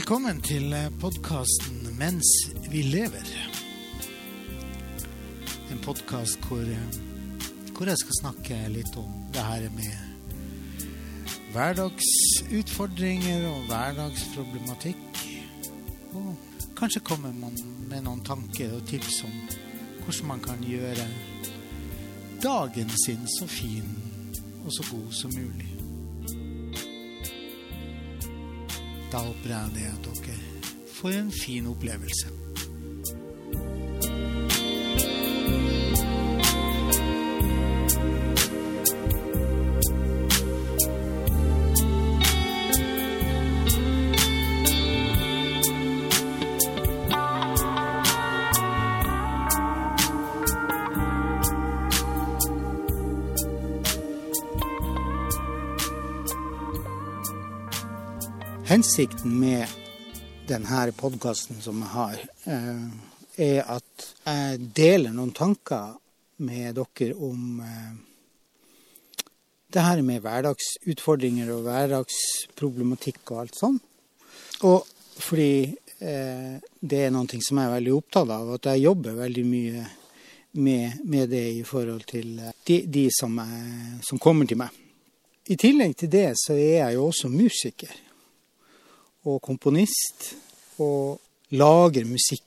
velkommen til podkasten 'Mens vi lever'. En podkast hvor, hvor, jeg skal snakke litt om det her med hverdagsutfordringer og hverdagsproblematikk. Og kanskje man med noen tanker og tips om hvordan man kan gjøre dagen sin så fin og så god som mulig. Da håper jeg det dere får en fin opplevelse. Hensikten med denne podkasten som jeg har, eh, er at jeg deler noen tanker med dere om eh, det her med hverdagsutfordringer og hverdagsproblematikk og alt sånn. Og fordi eh, det er noe som jeg er veldig opptatt av, at jeg jobber veldig mye med, med det i forhold til de, de som, er, som kommer til meg. I tillegg til det så er jeg jo også musiker og komponist og lager musikk.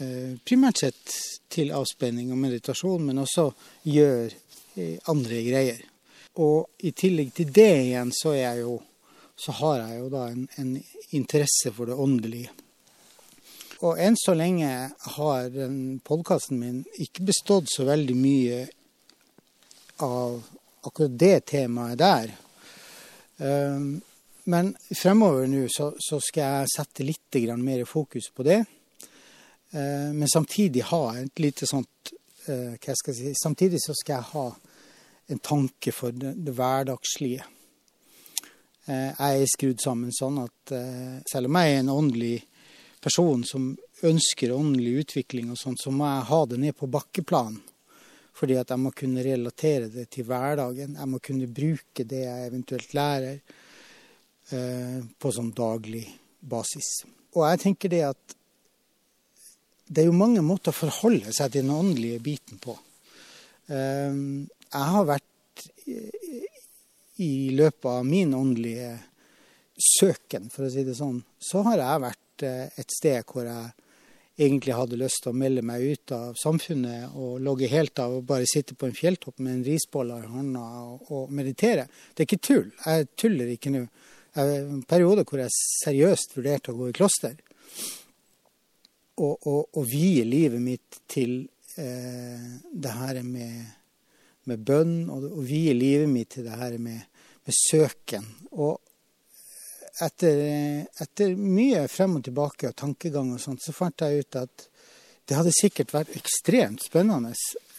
Eh, primært sett til avspenning og meditasjon, men også gjør eh, andre greier. Og i tillegg til det igjen, så, jeg jo, så har jeg jo da en, en, interesse for det åndelige. Og enn så lenge har podkasten min ikke bestått så veldig mye av akkurat det temaet der. Um, men fremover nå så, så, skal jeg sette litt mer fokus på det. Eh, men samtidig ha et lite sånt eh, Hva skal jeg si Samtidig så skal jeg ha en tanke for det, det hverdagslige. Eh, jeg er skrudd sammen sånn at eh, selv om jeg er en åndelig person som ønsker åndelig utvikling og sånt, så må jeg ha det ned på bakkeplan. Fordi at jeg må kunne relatere det til hverdagen. Jeg må kunne bruke det jeg eventuelt lærer på sånn daglig basis. Og jeg tenker det at det er jo mange måter å forholde seg til den åndelige biten på. Eh, jeg har vært i løpet av min åndelige søken, for å si det sånn, så har jeg vært eh, et sted hvor jeg egentlig hadde lyst til å melde meg ut av samfunnet og logge helt av og bare sitte på en fjelltopp med en risbolle i hånda og meditere. Det er ikke tull. Jeg tuller ikke nå en periode hvor jeg seriøst vurderte å gå i kloster. Og, og, og vie livet mitt til eh, det her med, med bønn, og, og, vie livet mitt til det her med, med søken. Og etter, etter, mye frem og tilbake og tankegang og sånt, så fant jeg ut at det hadde sikkert vært ekstremt spennende.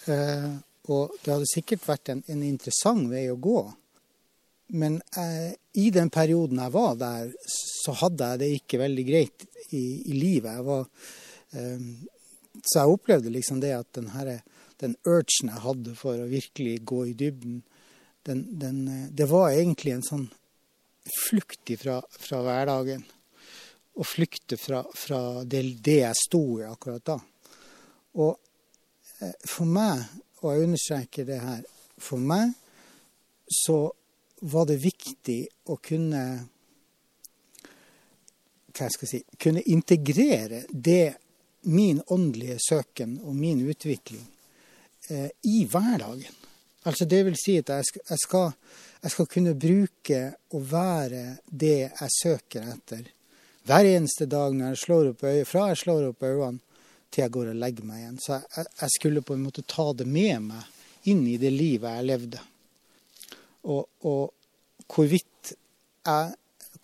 Eh, og det hadde sikkert vært en, en interessant vei å gå. Men eh, i den perioden jeg var der, så hadde jeg det ikke veldig greit i, i livet. Jeg var, eh, så jeg opplevde liksom det at den, her, den urgen jeg hadde for å virkelig gå i dybden, den, den, eh, det var egentlig en sånn flukt fra, fra hverdagen. Å flykte fra, fra det, det, jeg sto i akkurat da. Og for meg, og jeg understreker det her, for meg så var det viktig å kunne hva jeg si, kunne integrere det, min åndelige søken og min utvikling eh, i hverdagen. Altså det vil si at jeg skal, jeg, skal, jeg skal, kunne bruke og være det jeg søker etter hver eneste dag når jeg slår opp øye, fra jeg slår opp øynene til jeg går og legger meg igjen. Så jeg, jeg skulle på en måte ta det med meg inn i det livet jeg levde. Og, og hvorvidt, jeg,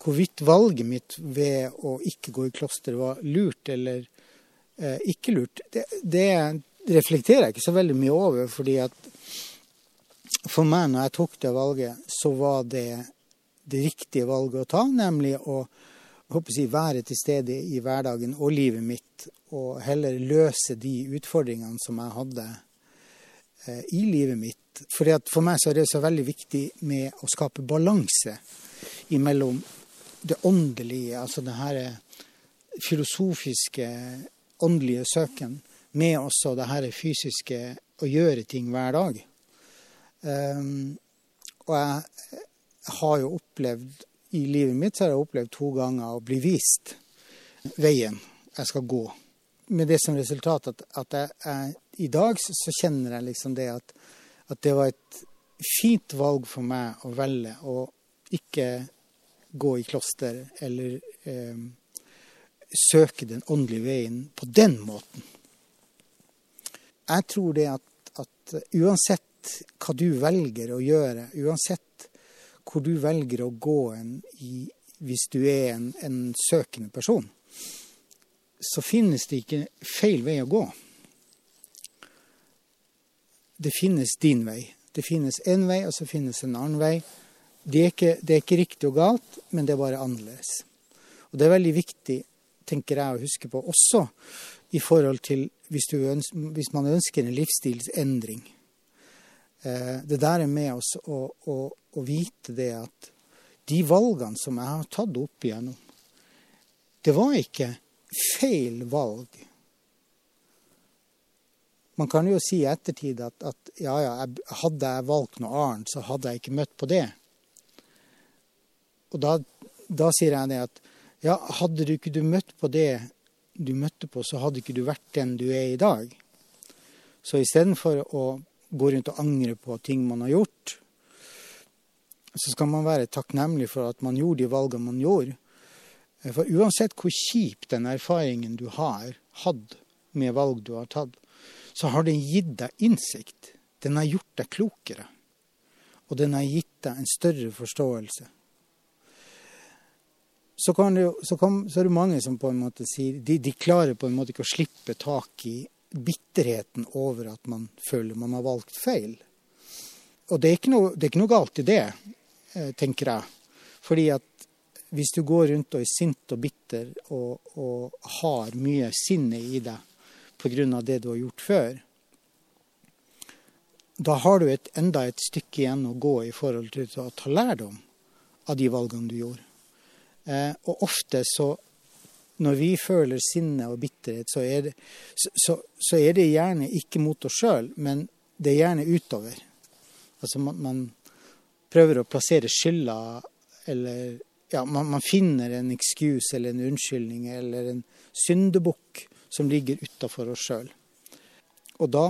hvorvidt, valget mitt ved å ikke gå i kloster var lurt eller eh, ikke lurt, det, det, reflekterer jeg ikke så veldig mye over. fordi at for meg, når jeg tok det valget, så var det det riktige valget å ta, nemlig å jeg, være til stede i hverdagen og livet mitt, og heller løse de utfordringene som jeg hadde i livet mitt fordi For meg så er det så veldig viktig med å skape balanse mellom det åndelige, altså det her filosofiske, åndelige søken, med også det her fysiske å gjøre ting hver dag. Um, og jeg har jo opplevd i livet mitt så har jeg opplevd to ganger å bli vist veien jeg skal gå. Med det som resultat at, at jeg, jeg, i dag så, så, kjenner jeg liksom det at, at, det var et fint valg for meg å velge å ikke gå i kloster eller eh, søke den åndelige veien på den måten. Jeg tror det at, at uansett hva du velger å gjøre, uansett hvor du velger å gå en i, hvis du er en, en søkende person, så finnes det ikke feil vei å gå. Det finnes din vei. Det finnes én vei, og så finnes en annen vei. Det er, ikke, det er ikke riktig og galt, men det er bare annerledes. Og Det er veldig viktig, tenker jeg, å huske på også i forhold til hvis, ønsker, hvis man ønsker en livsstilsendring. Eh, det der er med oss å, å, å vite det at de valgene som jeg har tatt opp igjennom, det var ikke feil valg. Man kan jo si i ettertid at, at ja, ja, hadde jeg valgt noe annet, så hadde jeg ikke møtt på det. Og da, da sier jeg det at ja, hadde du ikke du møtt på det du møtte på, så hadde ikke du vært den du er i dag. Så istedenfor å gå rundt og angre på ting man har gjort, så skal man være takknemlig for at man gjorde de valgene man gjorde. For uansett hvor kjip den erfaringen du har hatt med valg du har tatt, så har den gitt deg innsikt. Den har gjort deg klokere. Og den har gitt deg en større forståelse. Så, det, så, kan, så er det mange som på en måte sier de, de, klarer på en måte ikke å slippe tak i bitterheten over at man føler man har valgt feil. Og det er ikke noe, er ikke noe galt i det, eh, tenker jeg. Fordi at hvis du går rundt og er sint og bitter og, og har mye sinne i deg pga. det du har gjort før, da har du et, enda et stykke igjen å gå i forhold til å ta lærdom av de valgene du gjorde. Eh, og ofte så når vi føler sinne og bitterhet, så er det, så, så er det gjerne ikke mot oss sjøl, men det er gjerne utover. Altså man, man prøver å plassere skylda eller ja, man, man, finner en excuse eller en unnskyldning eller en syndebukk som ligger utafor oss sjøl. Og da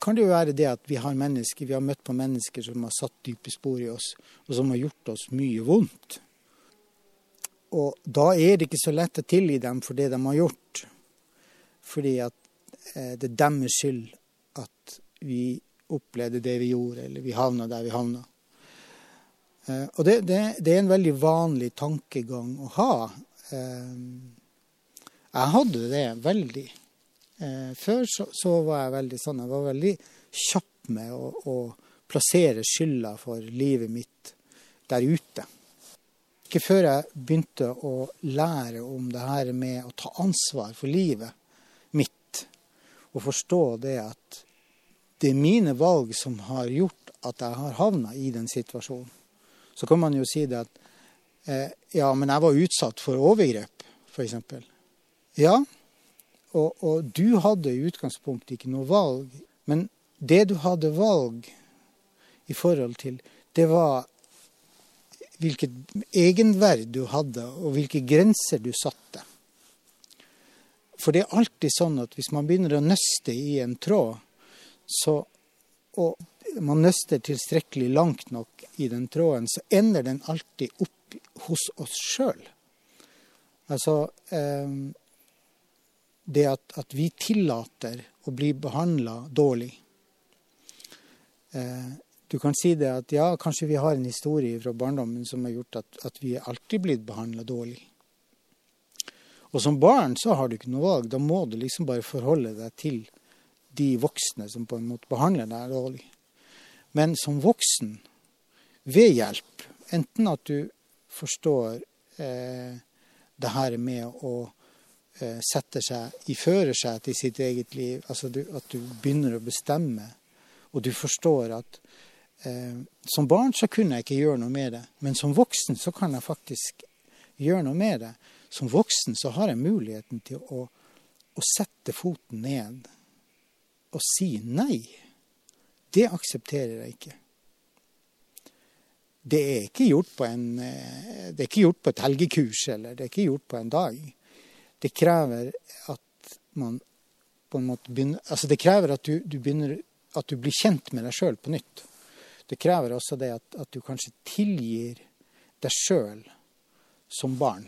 kan det jo være det at vi har mennesker, vi har møtt på mennesker som har satt dype spor i oss, og som har gjort oss mye vondt. Og da er det ikke så lett å tilgi dem for det de har gjort. Fordi at eh, det er deres skyld at vi opplevde det vi gjorde, eller vi havna der vi havna. Eh, og det, det, det, er en veldig vanlig tankegang å ha. Eh, jeg hadde det veldig. Eh, før så, så, var jeg veldig sånn, jeg var veldig kjapp med å, å plassere skylda for livet mitt der ute. Ikke før jeg begynte å lære om det her med å ta ansvar for livet mitt, og forstå det at det er mine valg som har gjort at jeg har havna i den situasjonen. Så kan man jo si det at eh, ja, men jeg var utsatt for overgrep, f.eks. Ja, og, og, du hadde i utgangspunktet ikke noe valg. Men det du hadde valg i forhold til, det var hvilket egenverd du hadde, og hvilke grenser du satte. For det er alltid sånn at hvis man begynner å nøste i en tråd, så, og man nøster tilstrekkelig langt nok i den tråden, så ender den alltid opp hos oss sjøl. Altså eh, det at, at, vi tillater å bli behandla dårlig. Eh, du kan si det at ja, kanskje vi har en historie fra barndommen som har gjort at, at vi er alltid blitt behandla dårlig. Og som barn så har du ikke noe valg. Da må du liksom bare forholde deg til de voksne som på en måte behandler deg dårlig. Men som voksen, ved hjelp, enten at du forstår eh, det her med å eh, sette seg i førersetet i sitt eget liv, altså du, at du begynner å bestemme, og du forstår at eh, som barn så kunne jeg ikke gjøre noe med det, men som voksen så kan jeg faktisk gjøre noe med det. Som voksen så har jeg muligheten til å, å sette foten ned og si nei. Det aksepterer jeg ikke. Det er ikke gjort på, en, eh, det er ikke gjort på et helgekurs, eller det er ikke gjort på en dag. Det krever at man på en måte begynner Altså det krever at du, du begynner at du blir kjent med deg sjøl på nytt. Det krever også det at, at du kanskje tilgir deg sjøl som barn.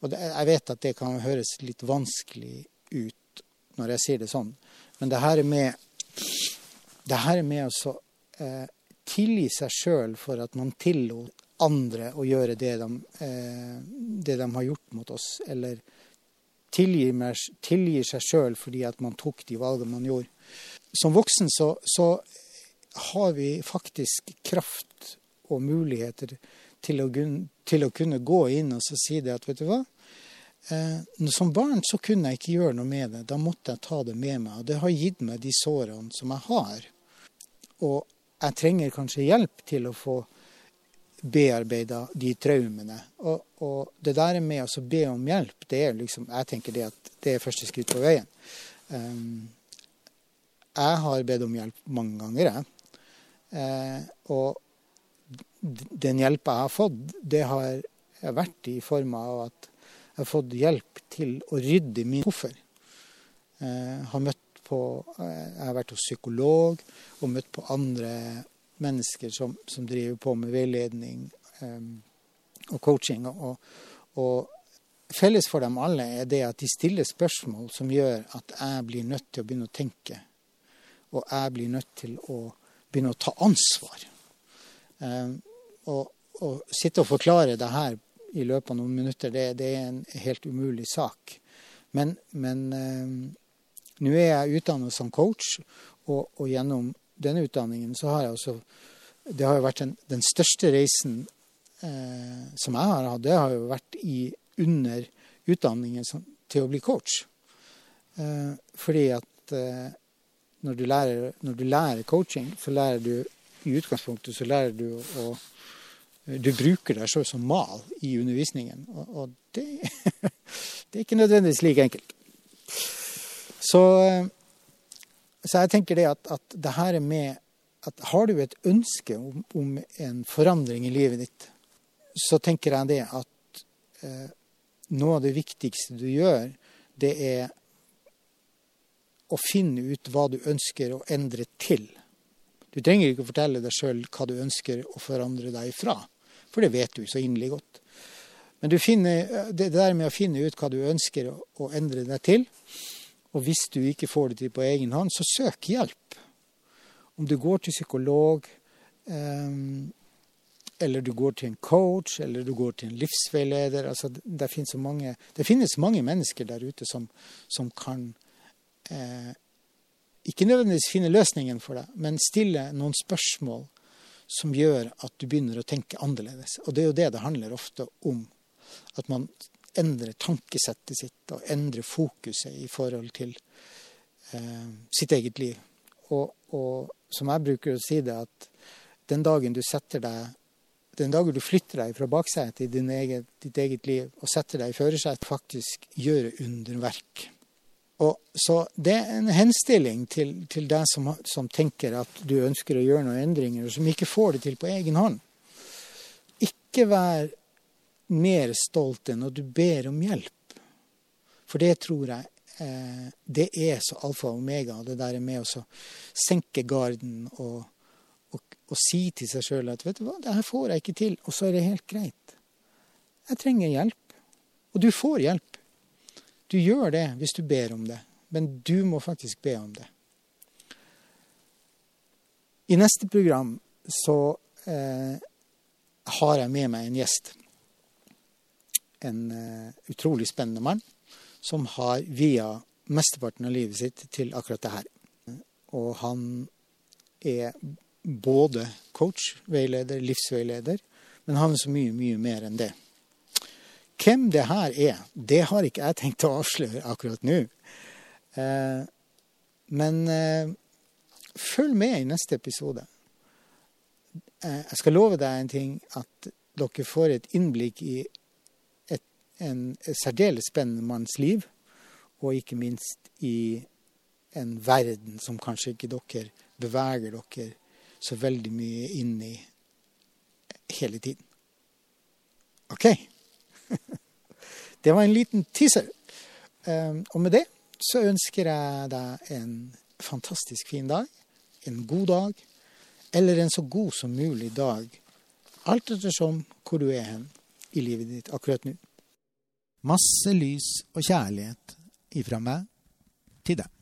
Og det, jeg vet at det kan høres litt vanskelig ut når jeg sier det sånn, men det her er med, det her er med å eh, tilgi seg sjøl for at man tillot andre å gjøre det de, eh, det de har gjort mot oss, eller tilgir, meg, tilgir seg sjøl fordi at man tok de valgene man gjorde. Som voksen så, så har vi faktisk kraft og muligheter til å, til å, kunne gå inn og si det at vet du hva, eh, som barn så kunne jeg ikke gjøre noe med det. Da måtte jeg ta det med meg. Og det har gitt meg de sårene som jeg har. Og jeg trenger kanskje hjelp til å få bearbeida de traumene. Og, og, det der med å be om hjelp, det er liksom Jeg tenker det at det er første skritt på veien. Um, jeg har bedt om hjelp mange ganger, jeg. Uh, og den hjelpa jeg har fått, det har vært i form av at jeg har fått hjelp til å rydde min koffer. Jeg har møtt på, uh, jeg har vært hos psykolog og møtt på andre mennesker som, som driver på med veiledning um, og coaching. Og, og, felles for dem alle er det at de stiller spørsmål som gjør at jeg blir nødt til å begynne å tenke. Og jeg blir nødt til å begynne å ta ansvar. Um, og, og, sitte og forklare det her i løpet av noen minutter, det, det er en helt umulig sak. Men, men nå er jeg utdannet som coach, og, og gjennom denne utdanningen, så har jeg også Det har jo vært den, den største reisen eh, som jeg har hatt, det har jo vært i, under utdanningen som, til å bli coach. Eh, fordi at eh, når, du lærer, når, du lærer, coaching, så lærer du i utgangspunktet så lærer du å Du bruker deg selv som mal i undervisningen. Og, og det, det, er ikke nødvendigvis like enkelt. Så eh, så jeg tenker det at, at det her er med at Har du et ønske om, om, en forandring i livet ditt, så tenker jeg det at eh, noe av det viktigste du gjør, det er å finne ut hva du ønsker å endre til. Du trenger ikke å fortelle deg sjøl hva du ønsker å forandre deg fra, for det vet du så inderlig godt. Men finner, det der med å finne ut hva du ønsker å, å endre deg til, og hvis du ikke får det til på egen hånd, så søk hjelp. Om du går til psykolog, um, eller du går til en coach, eller du går til en livsveileder altså, det, finnes mange, det finnes mange mennesker der ute som, som kan eh, ikke nødvendigvis finne løsningen for deg, men stille noen spørsmål som gjør at du begynner å tenke annerledes. Og det er jo det det handler ofte om. At man endre tankesettet sitt og endre fokuset i forhold til eh, sitt eget liv. Og, og, som jeg bruker å si det, at den dagen du setter deg den dagen du flytter deg fra baksetet i eget, ditt eget liv og setter deg i førersetet, faktisk gjøre underverk. Og så Det er en henstilling til, til deg som, som, tenker at du ønsker å gjøre noen endringer, og som ikke får det til på egen hånd. Ikke vær mer stolt enn når du ber om hjelp. For det tror jeg eh, det er så alfa og omega, det der med å senke garden og, og, og si til seg sjøl at vet du hva, det her får jeg ikke til, og så er det helt greit. Jeg trenger hjelp. Og du får hjelp. Du gjør det hvis du ber om det, men du må faktisk be om det. I neste program så eh, har jeg med meg en gjest en uh, utrolig spennende mann som har via mesteparten av livet sitt til akkurat det her. Og han er både coach, veileder, livsveileder, men han er så mye, mye mer enn det. Hvem det her er, det har ikke jeg tenkt å avsløre akkurat nå. Uh, men uh, følg med i neste episode. Jeg skal love deg en ting, at dere får et innblikk i en særdeles spennende manns liv, og ikke minst i en verden som kanskje ikke dere beveger dere så veldig mye inn i hele tiden. OK. Det var en liten teaser. Ehm, og med det så ønsker jeg deg en fantastisk fin dag, en god dag, eller en så god som mulig dag. Alt ettersom hvor du er hen i livet ditt akkurat nå. Masse lys og kjærlighet ifra meg til deg.